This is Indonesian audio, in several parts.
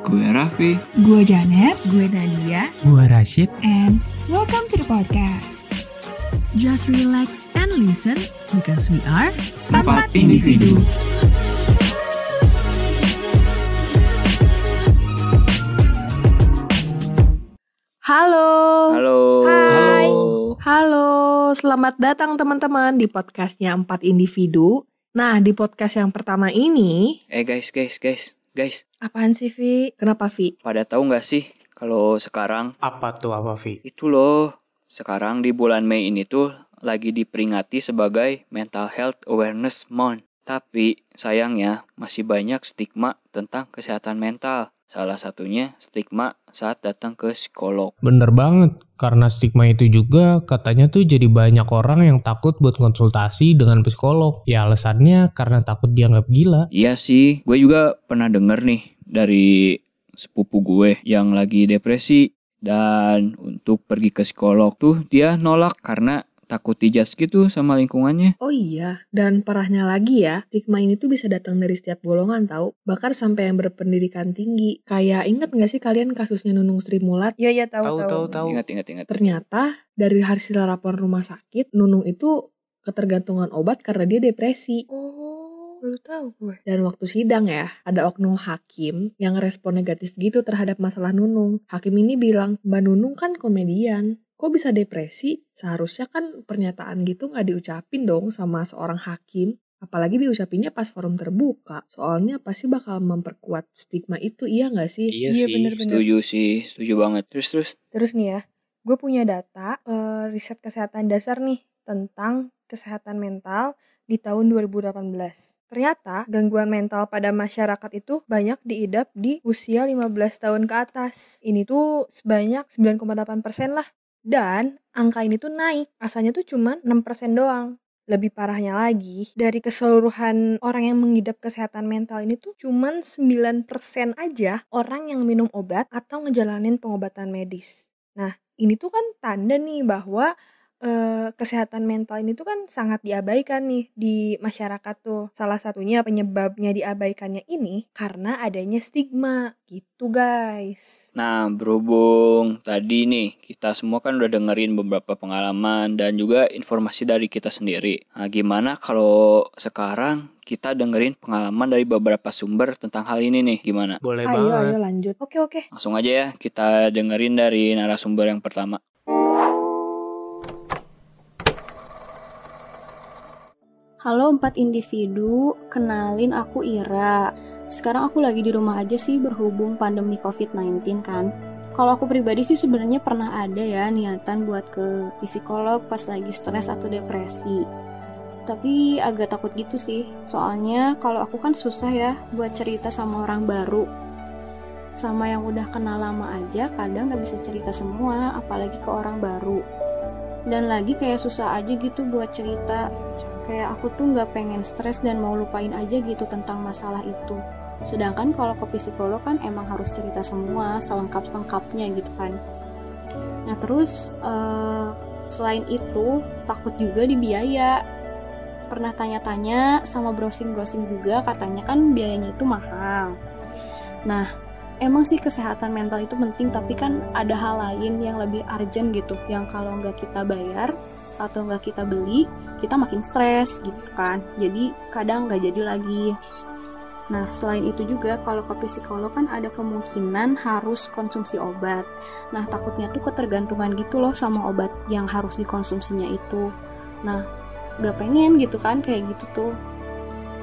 Gue Raffi. Gue Janet, gue Nadia, gue Rashid, and welcome to the podcast. Just relax and listen because we are Empat Individu. Halo. Halo. Hai. Halo. Halo, selamat datang teman-teman di podcastnya Empat Individu. Nah, di podcast yang pertama ini, Eh guys, guys, guys, guys. Apaan sih, Vi? kenapa Vi? Pada tahu nggak sih kalau sekarang Apa tuh apa Vi? itu loh, sekarang di bulan Mei ini tuh lagi diperingati sebagai Mental Health Awareness Month. Tapi sayangnya masih banyak stigma tentang kesehatan mental. Salah satunya stigma saat datang ke psikolog. Bener banget, karena stigma itu juga katanya tuh jadi banyak orang yang takut buat konsultasi dengan psikolog. Ya alasannya karena takut dianggap gila. Iya sih, gue juga pernah denger nih dari sepupu gue yang lagi depresi dan untuk pergi ke psikolog tuh dia nolak karena takut dijudge gitu sama lingkungannya. Oh iya, dan parahnya lagi ya, stigma ini tuh bisa datang dari setiap golongan tahu, bahkan sampai yang berpendidikan tinggi. Kayak inget nggak sih kalian kasusnya Nunung Sri Mulat? Iya, iya, tahu, Tahu tahu tahu. Ingat, ingat, ingat. Ternyata dari hasil laporan rumah sakit, Nunung itu ketergantungan obat karena dia depresi. Oh, baru tahu gue. Dan waktu sidang ya, ada oknum hakim yang respon negatif gitu terhadap masalah Nunung. Hakim ini bilang, Mbak Nunung kan komedian. Kok bisa depresi? Seharusnya kan pernyataan gitu nggak diucapin dong sama seorang hakim. Apalagi diucapinnya pas forum terbuka. Soalnya pasti bakal memperkuat stigma itu, iya nggak sih? Iya, Iya, sih. bener-bener. Setuju sih, setuju banget. Terus, terus. Terus nih ya, gue punya data eh, riset kesehatan dasar nih tentang kesehatan mental di tahun 2018. Ternyata gangguan mental pada masyarakat itu banyak diidap di usia 15 tahun ke atas. Ini tuh sebanyak 9,8% lah. Dan angka ini tuh naik. Asalnya tuh cuman 6% doang. Lebih parahnya lagi, dari keseluruhan orang yang mengidap kesehatan mental ini tuh cuman 9% aja orang yang minum obat atau ngejalanin pengobatan medis. Nah, ini tuh kan tanda nih bahwa eh, kesehatan mental ini tuh kan sangat diabaikan nih di masyarakat tuh. Salah satunya penyebabnya diabaikannya ini karena adanya stigma gitu guys. Nah, berhubung tadi nih, kita semua kan udah dengerin beberapa pengalaman dan juga informasi dari kita sendiri. Nah, gimana kalau sekarang kita dengerin pengalaman dari beberapa sumber tentang hal ini nih, gimana? Boleh Ayo, banget. ayo lanjut. Oke oke. Langsung aja ya, kita dengerin dari narasumber yang pertama. Halo empat individu, kenalin aku Ira. Sekarang aku lagi di rumah aja sih berhubung pandemi COVID-19 kan. Kalau aku pribadi sih sebenarnya pernah ada ya niatan buat ke psikolog pas lagi stres atau depresi. Tapi agak takut gitu sih, soalnya kalau aku kan susah ya buat cerita sama orang baru. Sama yang udah kenal lama aja kadang gak bisa cerita semua, apalagi ke orang baru. Dan lagi kayak susah aja gitu buat cerita, kayak aku tuh nggak pengen stres dan mau lupain aja gitu tentang masalah itu. Sedangkan kalau ke psikolog kan emang harus cerita semua selengkap-lengkapnya gitu kan. Nah terus eh, selain itu takut juga di biaya. Pernah tanya-tanya sama browsing-browsing juga katanya kan biayanya itu mahal. Nah emang sih kesehatan mental itu penting tapi kan ada hal lain yang lebih urgent gitu yang kalau nggak kita bayar atau nggak kita beli kita makin stres gitu kan. Jadi kadang nggak jadi lagi. Nah selain itu juga kalau ke psikolog kan ada kemungkinan harus konsumsi obat. Nah takutnya tuh ketergantungan gitu loh sama obat yang harus dikonsumsinya itu. Nah nggak pengen gitu kan kayak gitu tuh.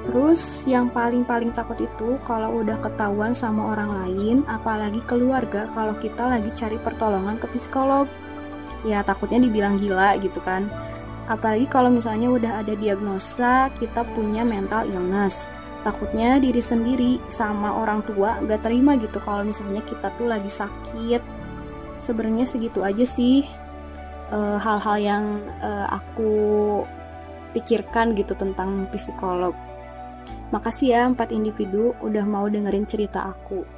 Terus yang paling-paling takut itu kalau udah ketahuan sama orang lain, apalagi keluarga kalau kita lagi cari pertolongan ke psikolog. Ya takutnya dibilang gila gitu kan. Apalagi kalau misalnya udah ada diagnosa kita punya mental illness. Takutnya diri sendiri sama orang tua gak terima gitu kalau misalnya kita tuh lagi sakit. Sebenarnya segitu aja sih eh, hal-hal yang eh, aku pikirkan gitu tentang psikolog. Makasih ya empat individu udah mau dengerin cerita aku.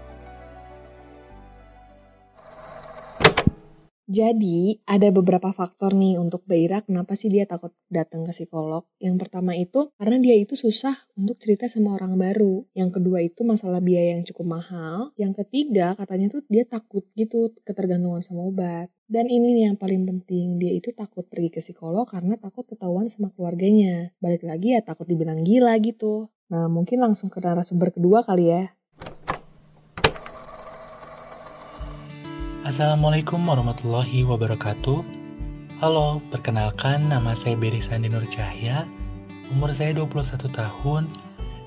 Jadi, ada beberapa faktor nih untuk Mbak kenapa sih dia takut datang ke psikolog. Yang pertama itu karena dia itu susah untuk cerita sama orang baru. Yang kedua itu masalah biaya yang cukup mahal. Yang ketiga katanya tuh dia takut gitu ketergantungan sama obat. Dan ini nih yang paling penting, dia itu takut pergi ke psikolog karena takut ketahuan sama keluarganya. Balik lagi ya takut dibilang gila gitu. Nah mungkin langsung ke narasumber kedua kali ya. Assalamualaikum warahmatullahi wabarakatuh. Halo, perkenalkan nama saya Beri Sandi Nur Cahya. Umur saya 21 tahun.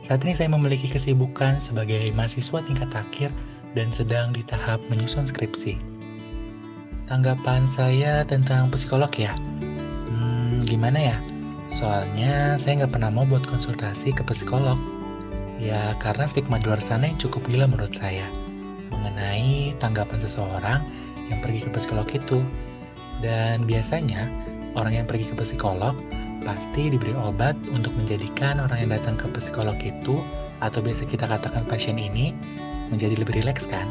Saat ini saya memiliki kesibukan sebagai mahasiswa tingkat akhir dan sedang di tahap menyusun skripsi. Tanggapan saya tentang psikolog ya? Hmm, gimana ya? Soalnya saya nggak pernah mau buat konsultasi ke psikolog. Ya, karena stigma di luar sana yang cukup gila menurut saya mengenai tanggapan seseorang yang pergi ke psikolog itu. Dan biasanya, orang yang pergi ke psikolog pasti diberi obat untuk menjadikan orang yang datang ke psikolog itu, atau biasa kita katakan pasien ini, menjadi lebih rileks kan?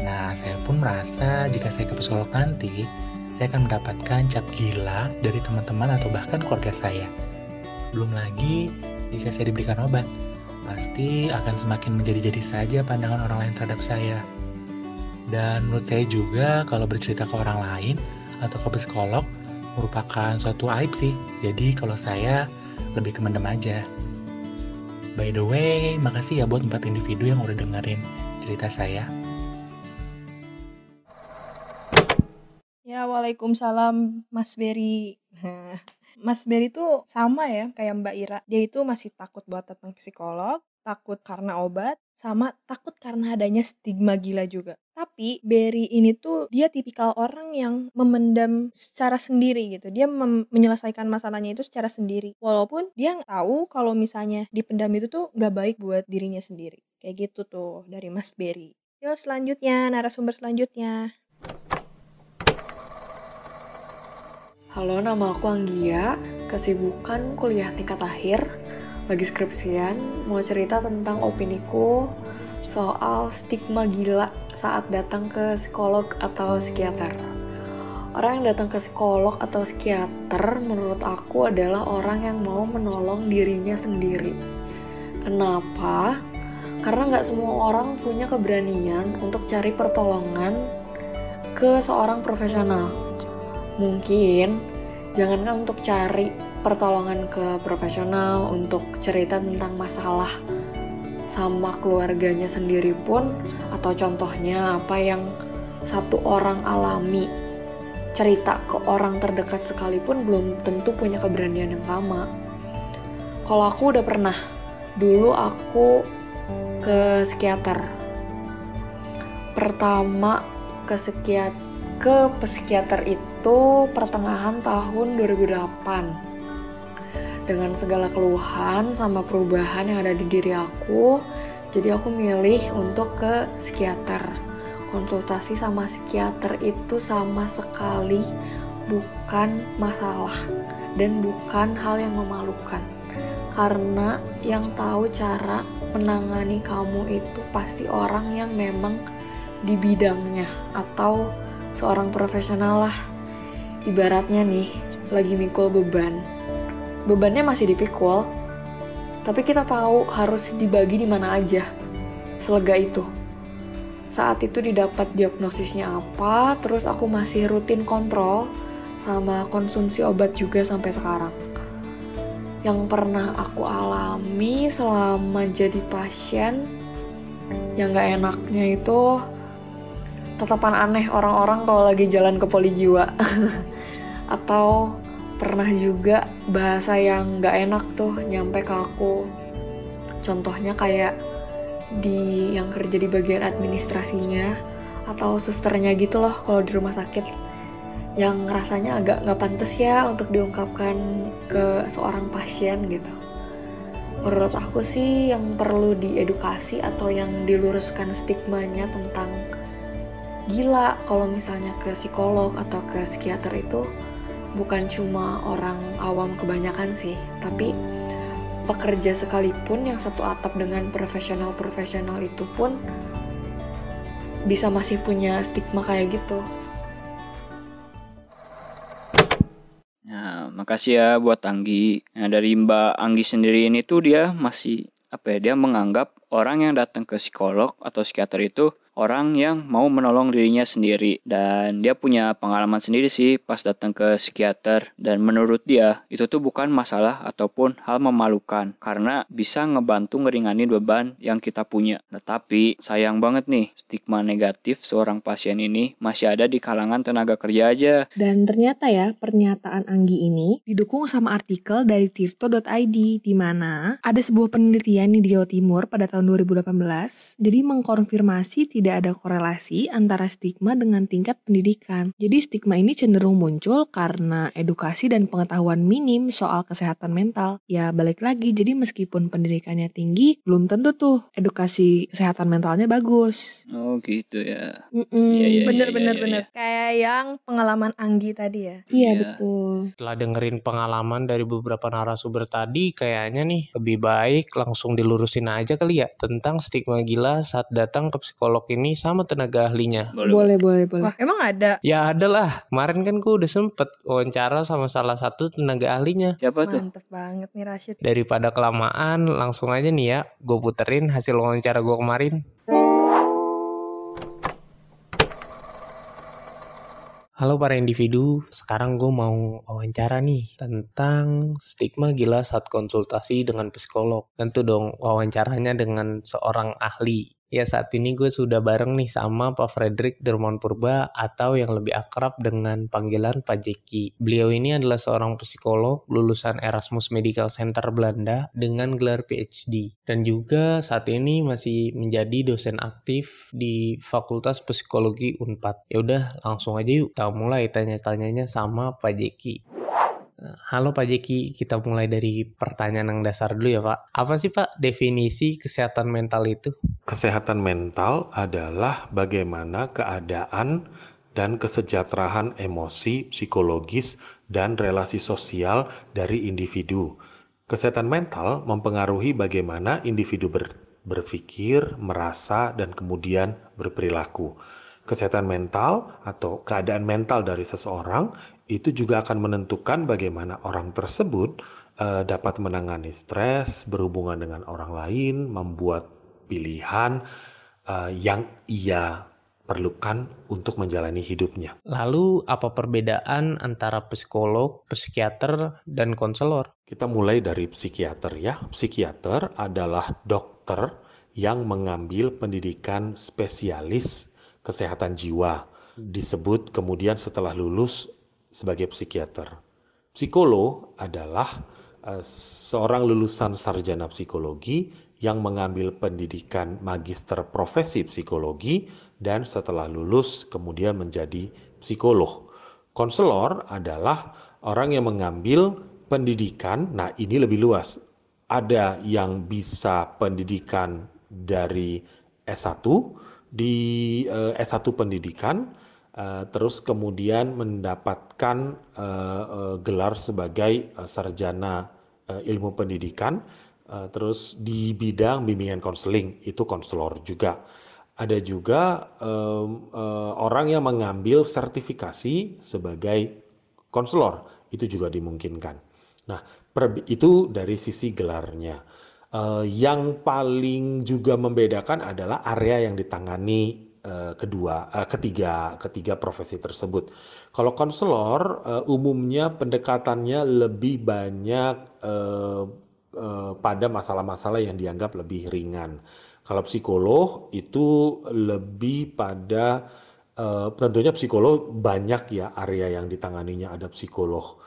Nah, saya pun merasa jika saya ke psikolog nanti, saya akan mendapatkan cap gila dari teman-teman atau bahkan keluarga saya. Belum lagi jika saya diberikan obat, pasti akan semakin menjadi-jadi saja pandangan orang lain terhadap saya. Dan menurut saya juga kalau bercerita ke orang lain atau ke psikolog merupakan suatu aib sih. Jadi kalau saya lebih ke mendem aja. By the way, makasih ya buat empat individu yang udah dengerin cerita saya. Ya, Waalaikumsalam Mas Berry. Mas Berry tuh sama ya kayak Mbak Ira. Dia itu masih takut buat datang psikolog, takut karena obat, sama takut karena adanya stigma gila juga. Tapi Berry ini tuh dia tipikal orang yang memendam secara sendiri gitu. Dia menyelesaikan masalahnya itu secara sendiri. Walaupun dia tahu kalau misalnya dipendam itu tuh gak baik buat dirinya sendiri. Kayak gitu tuh dari Mas Berry. Yo selanjutnya, narasumber selanjutnya. Halo, nama aku Anggia. Kesibukan kuliah tingkat akhir lagi skripsian mau cerita tentang opiniku soal stigma gila saat datang ke psikolog atau psikiater. Orang yang datang ke psikolog atau psikiater menurut aku adalah orang yang mau menolong dirinya sendiri. Kenapa? Karena nggak semua orang punya keberanian untuk cari pertolongan ke seorang profesional. Mungkin jangankan untuk cari pertolongan ke profesional untuk cerita tentang masalah sama keluarganya sendiri pun atau contohnya apa yang satu orang alami cerita ke orang terdekat sekalipun belum tentu punya keberanian yang sama. Kalau aku udah pernah, dulu aku ke psikiater. Pertama ke psikiater ke psikiater itu pertengahan tahun 2008 dengan segala keluhan sama perubahan yang ada di diri aku jadi aku milih untuk ke psikiater. Konsultasi sama psikiater itu sama sekali bukan masalah dan bukan hal yang memalukan. Karena yang tahu cara menangani kamu itu pasti orang yang memang di bidangnya atau seorang profesional lah. Ibaratnya nih lagi mikul beban bebannya masih dipikul, tapi kita tahu harus dibagi di mana aja. Selega itu. Saat itu didapat diagnosisnya apa, terus aku masih rutin kontrol sama konsumsi obat juga sampai sekarang. Yang pernah aku alami selama jadi pasien, yang gak enaknya itu tetapan aneh orang-orang kalau lagi jalan ke poli jiwa. Atau pernah juga bahasa yang gak enak tuh nyampe ke aku. Contohnya kayak di yang kerja di bagian administrasinya atau susternya gitu loh kalau di rumah sakit yang rasanya agak nggak pantas ya untuk diungkapkan ke seorang pasien gitu. Menurut aku sih yang perlu diedukasi atau yang diluruskan stigmanya tentang gila kalau misalnya ke psikolog atau ke psikiater itu bukan cuma orang awam kebanyakan sih, tapi pekerja sekalipun yang satu atap dengan profesional-profesional itu pun bisa masih punya stigma kayak gitu. Nah, makasih ya buat Anggi. Nah, dari Mbak Anggi sendiri ini tuh dia masih apa ya, dia menganggap orang yang datang ke psikolog atau psikiater itu orang yang mau menolong dirinya sendiri dan dia punya pengalaman sendiri sih pas datang ke psikiater dan menurut dia itu tuh bukan masalah ataupun hal memalukan karena bisa ngebantu ngeringanin beban yang kita punya. Nah, tapi sayang banget nih stigma negatif seorang pasien ini masih ada di kalangan tenaga kerja aja. Dan ternyata ya pernyataan Anggi ini didukung sama artikel dari tirto.id di mana ada sebuah penelitian di Jawa Timur pada tahun 2018 jadi mengkonfirmasi tidak tidak ada korelasi antara stigma dengan tingkat pendidikan. Jadi stigma ini cenderung muncul karena edukasi dan pengetahuan minim soal kesehatan mental. Ya balik lagi, jadi meskipun pendidikannya tinggi, belum tentu tuh edukasi kesehatan mentalnya bagus. Oh gitu ya. Mm -mm. Iya, iya, bener iya, bener iya, bener. Kayak yang pengalaman Anggi tadi ya. Iya Iya. betul. Setelah dengerin pengalaman dari beberapa narasumber tadi, kayaknya nih lebih baik langsung dilurusin aja kali ya tentang stigma gila saat datang ke psikolog ini sama tenaga ahlinya. Boleh boleh boleh. Wah emang ada? Ya ada lah, kemarin kan gue udah sempet wawancara sama salah satu tenaga ahlinya. Siapa tuh? Mantep banget nih Rashid. Daripada kelamaan, langsung aja nih ya, gue puterin hasil wawancara gue kemarin. Halo para individu, sekarang gue mau wawancara nih tentang stigma gila saat konsultasi dengan psikolog. Tentu dong wawancaranya dengan seorang ahli. Ya saat ini gue sudah bareng nih sama Pak Frederick Dermon Purba atau yang lebih akrab dengan panggilan Pak Jeki. Beliau ini adalah seorang psikolog lulusan Erasmus Medical Center Belanda dengan gelar PhD. Dan juga saat ini masih menjadi dosen aktif di Fakultas Psikologi Unpad. Ya udah langsung aja yuk kita mulai tanya-tanyanya sama Pak Jeki. Halo Pak Jeki, kita mulai dari pertanyaan yang dasar dulu ya Pak. Apa sih Pak definisi kesehatan mental itu? Kesehatan mental adalah bagaimana keadaan dan kesejahteraan emosi, psikologis, dan relasi sosial dari individu. Kesehatan mental mempengaruhi bagaimana individu ber- berpikir, merasa, dan kemudian berperilaku. Kesehatan mental atau keadaan mental dari seseorang itu juga akan menentukan bagaimana orang tersebut uh, dapat menangani stres, berhubungan dengan orang lain, membuat pilihan uh, yang ia perlukan untuk menjalani hidupnya. Lalu apa perbedaan antara psikolog, psikiater, dan konselor? Kita mulai dari psikiater ya. Psikiater adalah dokter yang mengambil pendidikan spesialis kesehatan jiwa. Disebut kemudian setelah lulus sebagai psikiater. Psikolog adalah uh, seorang lulusan sarjana psikologi yang mengambil pendidikan magister profesi psikologi dan setelah lulus kemudian menjadi psikolog. Konselor adalah orang yang mengambil pendidikan, nah ini lebih luas. Ada yang bisa pendidikan dari S1 di uh, S1 pendidikan terus kemudian mendapatkan uh, uh, gelar sebagai sarjana ilmu pendidikan, terus di bidang bimbingan konseling itu konselor juga. Ada juga orang yang mengambil sertifikasi sebagai konselor, itu juga dimungkinkan. Nah, itu dari sisi gelarnya. Yang paling juga membedakan adalah area yang ditangani kedua, uh, ketiga, ketiga profesi tersebut. Kalau konselor uh, umumnya pendekatannya lebih banyak pada masalah-masalah yang dianggap lebih ringan. Kalau psikolog itu lebih pada tentunya psikolog banyak ya area yang ditanganinya ada psikolog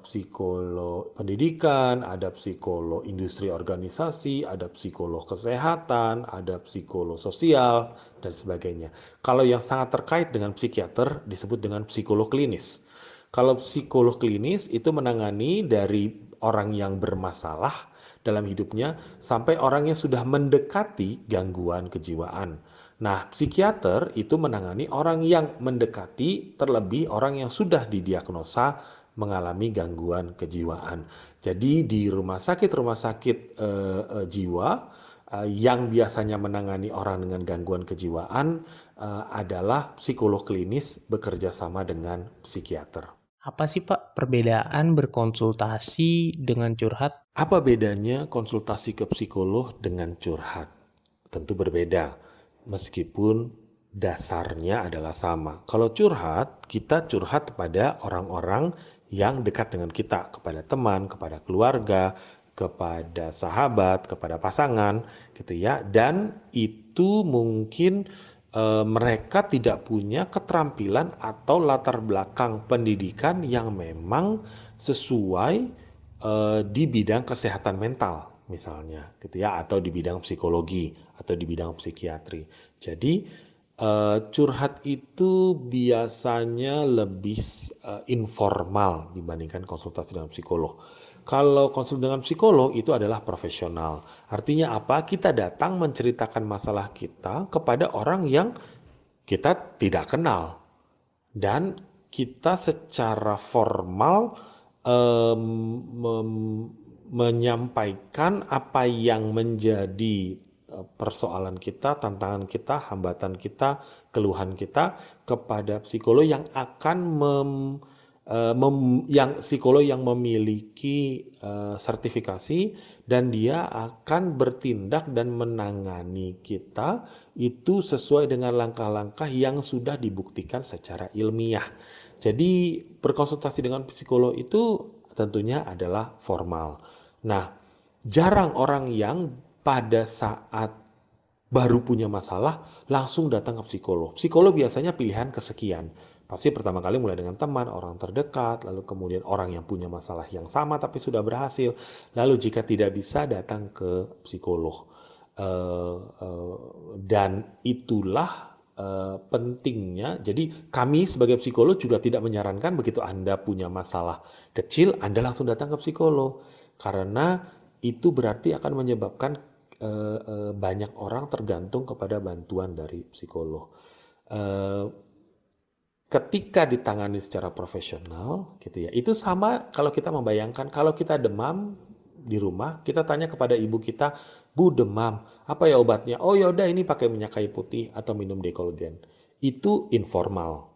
psikolog pendidikan, ada psikolog industri organisasi, ada psikolog kesehatan, ada psikolog sosial, dan sebagainya. Kalau yang sangat terkait dengan psikiater disebut dengan psikolog klinis. Kalau psikolog klinis itu menangani dari orang yang bermasalah dalam hidupnya sampai orang yang sudah mendekati gangguan kejiwaan. Nah, psikiater itu menangani orang yang mendekati terlebih orang yang sudah didiagnosa mengalami gangguan kejiwaan. Jadi di rumah sakit-rumah sakit uh, uh, jiwa uh, yang biasanya menangani orang dengan gangguan kejiwaan uh, adalah psikolog klinis bekerja sama dengan psikiater. Apa sih Pak perbedaan berkonsultasi dengan curhat? Apa bedanya konsultasi ke psikolog dengan curhat? Tentu berbeda, meskipun dasarnya adalah sama. Kalau curhat, kita curhat kepada orang-orang yang dekat dengan kita, kepada teman, kepada keluarga, kepada sahabat, kepada pasangan, gitu ya. Dan itu mungkin e, mereka tidak punya keterampilan atau latar belakang pendidikan yang memang sesuai e, di bidang kesehatan mental, misalnya, gitu ya, atau di bidang psikologi atau di bidang psikiatri. Jadi Uh, curhat itu biasanya lebih uh, informal dibandingkan konsultasi dengan psikolog. Kalau konsul dengan psikolog itu adalah profesional. Artinya apa? Kita datang menceritakan masalah kita kepada orang yang kita tidak kenal. Dan kita secara formal um, menyampaikan apa yang menjadi persoalan kita, tantangan kita, hambatan kita, keluhan kita kepada psikolog yang akan mem, uh, mem, yang psikolog yang memiliki uh, sertifikasi dan dia akan bertindak dan menangani kita itu sesuai dengan langkah-langkah yang sudah dibuktikan secara ilmiah. Jadi berkonsultasi dengan psikolog itu tentunya adalah formal. Nah, jarang orang yang pada saat baru punya masalah langsung datang ke psikolog. Psikolog biasanya pilihan kesekian. Pasti pertama kali mulai dengan teman, orang terdekat, lalu kemudian orang yang punya masalah yang sama tapi sudah berhasil. Lalu jika tidak bisa datang ke psikolog. Uh, uh, dan itulah uh, pentingnya. Jadi kami sebagai psikolog juga tidak menyarankan begitu Anda punya masalah kecil, Anda langsung datang ke psikolog. Karena itu berarti akan menyebabkan banyak orang tergantung kepada bantuan dari psikolog. Uh, ketika ditangani secara profesional, gitu ya, itu sama kalau kita membayangkan kalau kita demam di rumah, kita tanya kepada ibu kita, Bu demam, apa ya obatnya? Oh yaudah ini pakai minyak kayu putih atau minum dekolgen. Itu informal.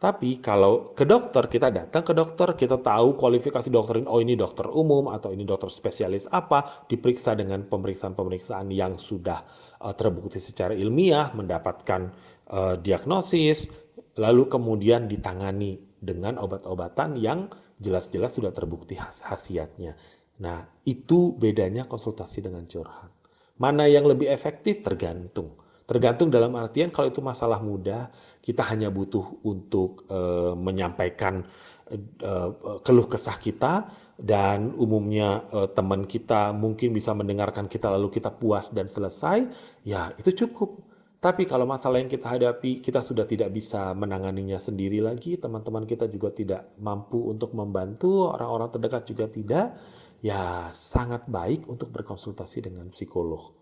Tapi kalau ke dokter, kita datang ke dokter, kita tahu kualifikasi dokter ini, oh ini dokter umum atau ini dokter spesialis apa, diperiksa dengan pemeriksaan-pemeriksaan yang sudah uh, terbukti secara ilmiah, mendapatkan uh, diagnosis, lalu kemudian ditangani dengan obat-obatan yang jelas-jelas sudah terbukti khas khasiatnya. Nah, itu bedanya konsultasi dengan curhat. Mana yang lebih efektif tergantung. Tergantung dalam artian kalau itu masalah mudah, kita hanya butuh untuk uh, menyampaikan uh, keluh kesah kita dan umumnya uh, teman kita mungkin bisa mendengarkan kita lalu kita puas dan selesai, ya itu cukup. Tapi kalau masalah yang kita hadapi kita sudah tidak bisa menanganinya sendiri lagi, teman-teman kita juga tidak mampu untuk membantu, orang-orang terdekat juga tidak, ya sangat baik untuk berkonsultasi dengan psikolog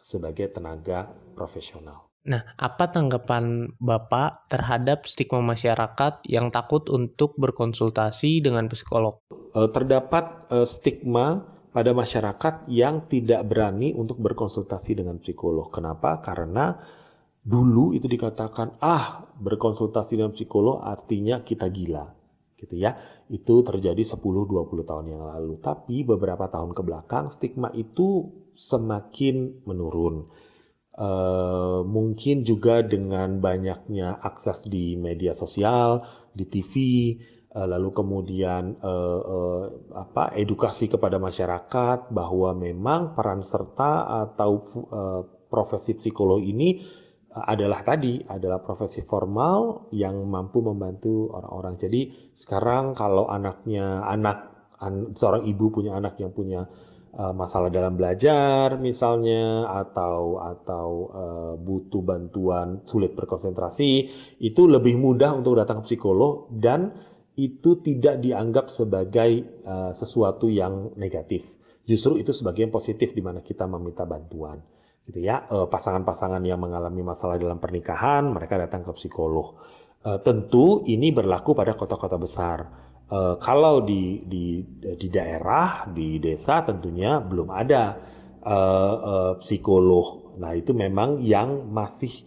sebagai tenaga profesional. Nah, apa tanggapan Bapak terhadap stigma masyarakat yang takut untuk berkonsultasi dengan psikolog? Eh, terdapat eh, stigma pada masyarakat yang tidak berani untuk berkonsultasi dengan psikolog. Kenapa? Karena dulu itu dikatakan, ah berkonsultasi dengan psikolog artinya kita gila. Gitu ya. Itu terjadi 10-20 tahun yang lalu. Tapi beberapa tahun ke belakang stigma itu semakin menurun. Uh, mungkin juga dengan banyaknya akses di media sosial, di TV, uh, eh, lalu kemudian uh, uh, apa edukasi kepada masyarakat bahwa memang peran serta atau uh, profesi psikolog ini adalah tadi adalah profesi formal yang mampu membantu orang-orang. Jadi sekarang kalau anaknya anak an, seorang ibu punya anak yang punya uh, masalah dalam belajar misalnya atau atau uh, butuh bantuan sulit berkonsentrasi itu lebih mudah untuk datang ke psikolog dan itu tidak dianggap sebagai uh, sesuatu yang negatif justru itu sebagai yang positif di mana kita meminta bantuan gitu ya. Pasangan-pasangan yang mengalami masalah dalam pernikahan mereka datang ke psikolog. Tentu ini berlaku pada kota-kota besar. Uh, kalau di, di di daerah di desa tentunya belum ada psikolog. Nah itu memang yang masih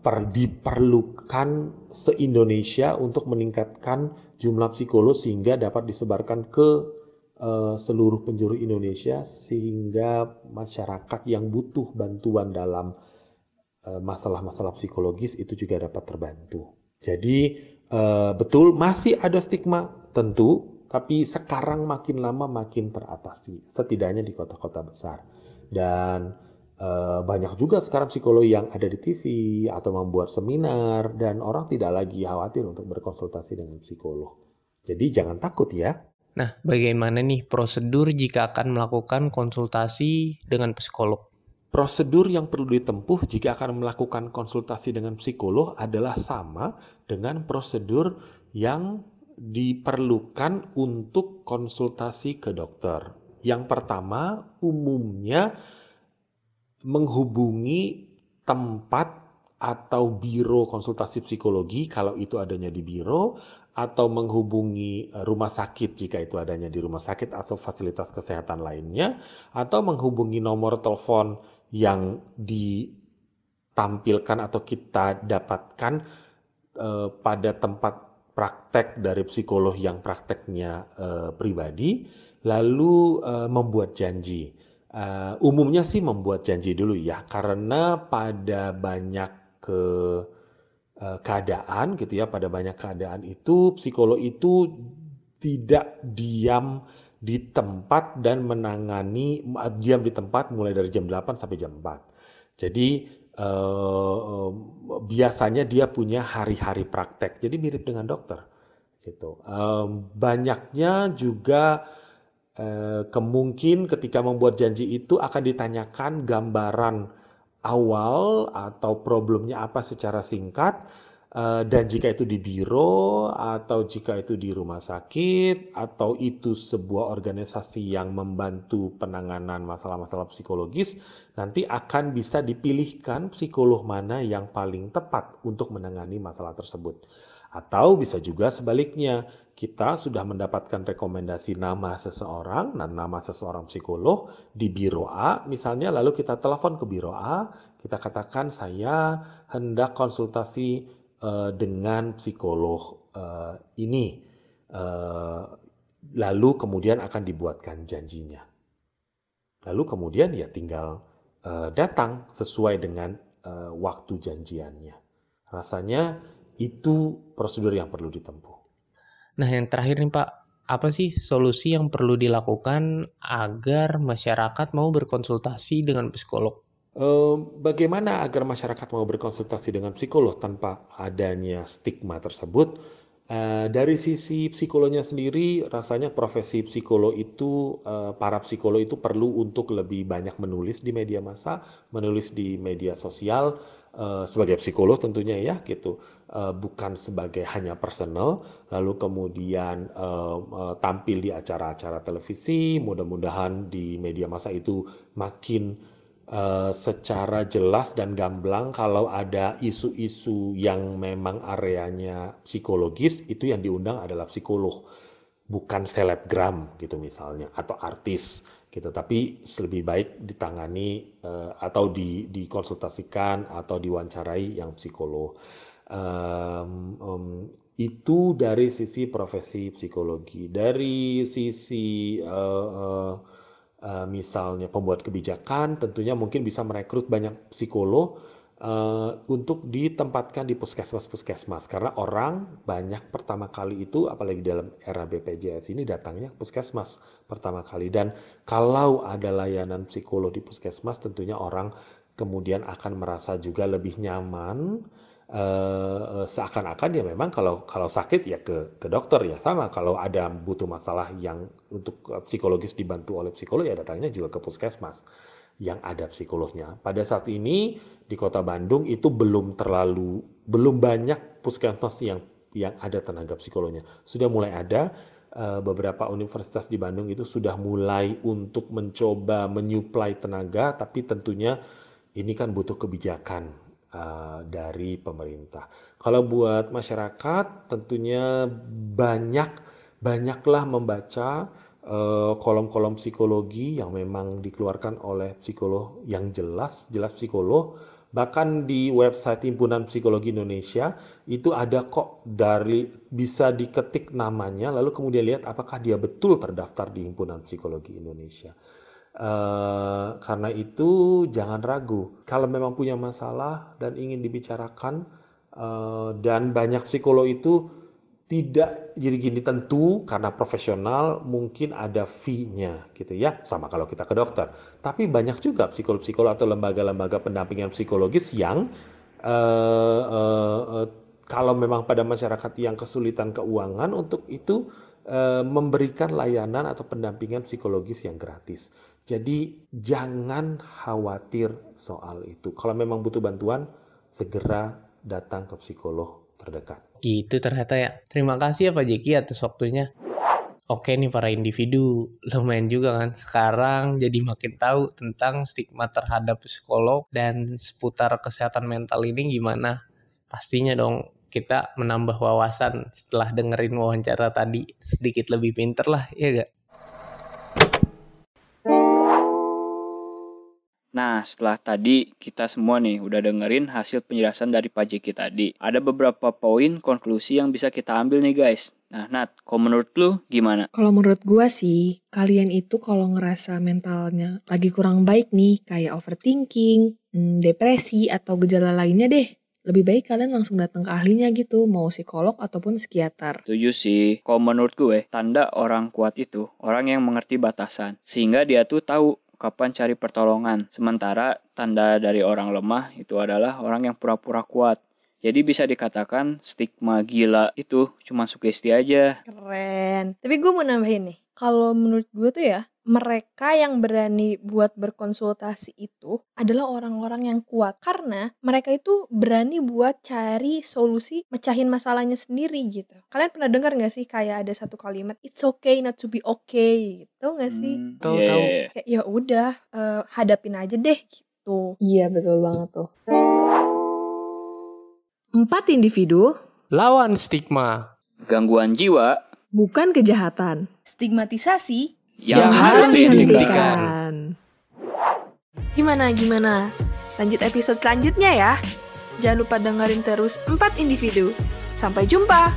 per, diperlukan se-Indonesia untuk meningkatkan jumlah psikolog sehingga dapat disebarkan ke seluruh penjuru Indonesia sehingga masyarakat yang butuh bantuan dalam uh, masalah-masalah psikologis itu juga dapat terbantu. Jadi uh, betul masih ada stigma tentu, tapi sekarang makin lama makin teratasi, setidaknya di kota-kota besar. Dan banyak juga sekarang psikolog yang ada di TV atau membuat seminar dan orang tidak lagi khawatir untuk berkonsultasi dengan psikolog. Jadi jangan takut ya. Nah, bagaimana nih prosedur jika akan melakukan konsultasi dengan psikolog? Prosedur yang perlu ditempuh jika akan melakukan konsultasi dengan psikolog adalah sama dengan prosedur yang diperlukan untuk konsultasi ke dokter. Yang pertama, umumnya menghubungi tempat atau biro konsultasi psikologi kalau itu adanya di biro atau menghubungi rumah sakit jika itu adanya di rumah sakit atau fasilitas kesehatan lainnya atau menghubungi nomor telepon yang ditampilkan atau kita dapatkan uh, pada tempat praktek dari psikolog yang prakteknya uh, pribadi, lalu uh, membuat janji. Uh, umumnya sih membuat janji dulu ya, karena pada banyak ke uh, keadaan gitu ya, pada banyak keadaan itu psikolog itu tidak diam di tempat dan menangani diam di tempat mulai dari jam 8 sampai jam 4. Jadi eh, biasanya dia punya hari-hari praktek. Jadi mirip dengan dokter. Gitu. Eh, banyaknya juga eh, kemungkin ketika membuat janji itu akan ditanyakan gambaran awal atau problemnya apa secara singkat Eh, dan jika itu di biro atau jika itu di rumah sakit atau itu sebuah organisasi yang membantu penanganan masalah-masalah psikologis nanti akan bisa dipilihkan psikolog mana yang paling tepat untuk menangani masalah tersebut. Atau bisa juga sebaliknya kita sudah mendapatkan rekomendasi nama seseorang dan nama seseorang psikolog di biro A misalnya lalu kita telepon ke biro A kita katakan saya hendak konsultasi uh, dengan psikolog uh, ini. Uh, lalu kemudian akan dibuatkan janjinya. Lalu kemudian ya tinggal uh, datang sesuai dengan uh, waktu janjiannya. Rasanya itu prosedur yang perlu ditempuh. Nah yang terakhir nih Pak, apa sih solusi yang perlu dilakukan agar masyarakat mau berkonsultasi dengan psikolog? Bagaimana agar masyarakat mau berkonsultasi dengan psikolog tanpa adanya stigma tersebut? Eh, dari sisi psikolognya sendiri, rasanya profesi psikolog itu, eh, para psikolog itu perlu untuk lebih banyak menulis di media massa, menulis di media sosial, sebagai psikolog tentunya ya gitu, bukan sebagai hanya personal, lalu kemudian tampil di acara-acara televisi, mudah-mudahan di media massa itu makin secara jelas dan gamblang kalau ada isu-isu yang memang areanya psikologis itu yang diundang adalah psikolog bukan selebgram gitu misalnya atau artis gitu. Tapi lebih baik ditangani uh, atau di, dikonsultasikan atau diwawancarai yang psikolog. Um, um, itu dari sisi profesi psikologi. Dari sisi uh, uh, uh, misalnya pembuat kebijakan tentunya mungkin bisa merekrut banyak psikolog uh, untuk ditempatkan di puskesmas-puskesmas karena orang banyak pertama kali itu apalagi dalam era BPJS ini datangnya puskesmas pertama kali. Dan kalau ada layanan psikolog di puskesmas tentunya orang kemudian akan merasa juga lebih nyaman. Uh, seakan-akan ya memang kalau kalau sakit ya ke ke dokter ya sama. Kalau ada butuh masalah yang untuk psikologis dibantu oleh psikolog ya datangnya juga ke puskesmas yang ada psikolognya. Pada saat ini di Kota Bandung itu belum terlalu belum banyak puskesmas yang yang ada tenaga psikolognya. Sudah mulai ada uh, beberapa universitas di Bandung itu sudah mulai untuk mencoba menyuplai tenaga tapi tentunya ini kan butuh kebijakan uh, dari pemerintah. Kalau buat masyarakat tentunya banyak banyaklah membaca kolom-kolom psikologi yang memang dikeluarkan oleh psikolog yang jelas jelas psikolog Bahkan di website Himpunan Psikologi Indonesia itu ada kok dari bisa diketik namanya lalu kemudian lihat apakah dia betul terdaftar di Himpunan Psikologi Indonesia. Uh, karena itu jangan ragu kalau memang punya masalah dan ingin dibicarakan uh, dan banyak psikolog itu tidak jadi gini tentu karena profesional mungkin ada fee-nya gitu ya. Sama kalau kita ke dokter. Tapi banyak juga psikolog-psikolog atau lembaga-lembaga pendampingan psikologis yang uh, uh, uh, kalau memang pada masyarakat yang kesulitan keuangan untuk itu uh, memberikan layanan atau pendampingan psikologis yang gratis. Jadi jangan khawatir soal itu. Kalau memang butuh bantuan segera datang ke psikolog terdekat Gitu ternyata ya. Terima kasih ya Pak Jeki atas waktunya. Oke nih para individu, lumayan juga kan sekarang jadi makin tahu tentang stigma terhadap psikolog dan seputar kesehatan mental ini gimana. Pastinya dong kita menambah wawasan setelah dengerin wawancara tadi sedikit lebih pinter lah, ya gak? Nah, setelah tadi kita semua nih udah dengerin hasil penjelasan dari Pak Jeki tadi. Ada beberapa poin konklusi yang bisa kita ambil nih guys. Nah, Nat, kalau menurut lu gimana? Kalau menurut gua sih, kalian itu kalau ngerasa mentalnya lagi kurang baik nih, kayak overthinking, hmm, depresi, atau gejala lainnya deh, lebih baik kalian langsung datang ke ahlinya gitu, mau psikolog ataupun psikiater. Setuju sih. Kalau menurut gue, tanda orang kuat itu orang yang mengerti batasan, sehingga dia tuh tahu kapan cari pertolongan. Sementara tanda dari orang lemah itu adalah orang yang pura-pura kuat. Jadi bisa dikatakan stigma gila itu cuma sugesti aja. Keren. Tapi gue mau nambahin nih. Kalau menurut gue tuh ya, mereka yang berani buat berkonsultasi itu adalah orang-orang yang kuat karena mereka itu berani buat cari solusi mecahin masalahnya sendiri gitu. Kalian pernah dengar gak sih kayak ada satu kalimat it's okay not to be okay gitu gak sih? Hmm, tahu tahu. Kayak ya udah uh, hadapin aja deh gitu. Iya betul banget tuh. Empat individu lawan stigma. Gangguan jiwa bukan kejahatan. Stigmatisasi yang, yang harus dihentikan. Gimana gimana? Lanjut episode selanjutnya ya. Jangan lupa dengerin terus 4 individu. Sampai jumpa.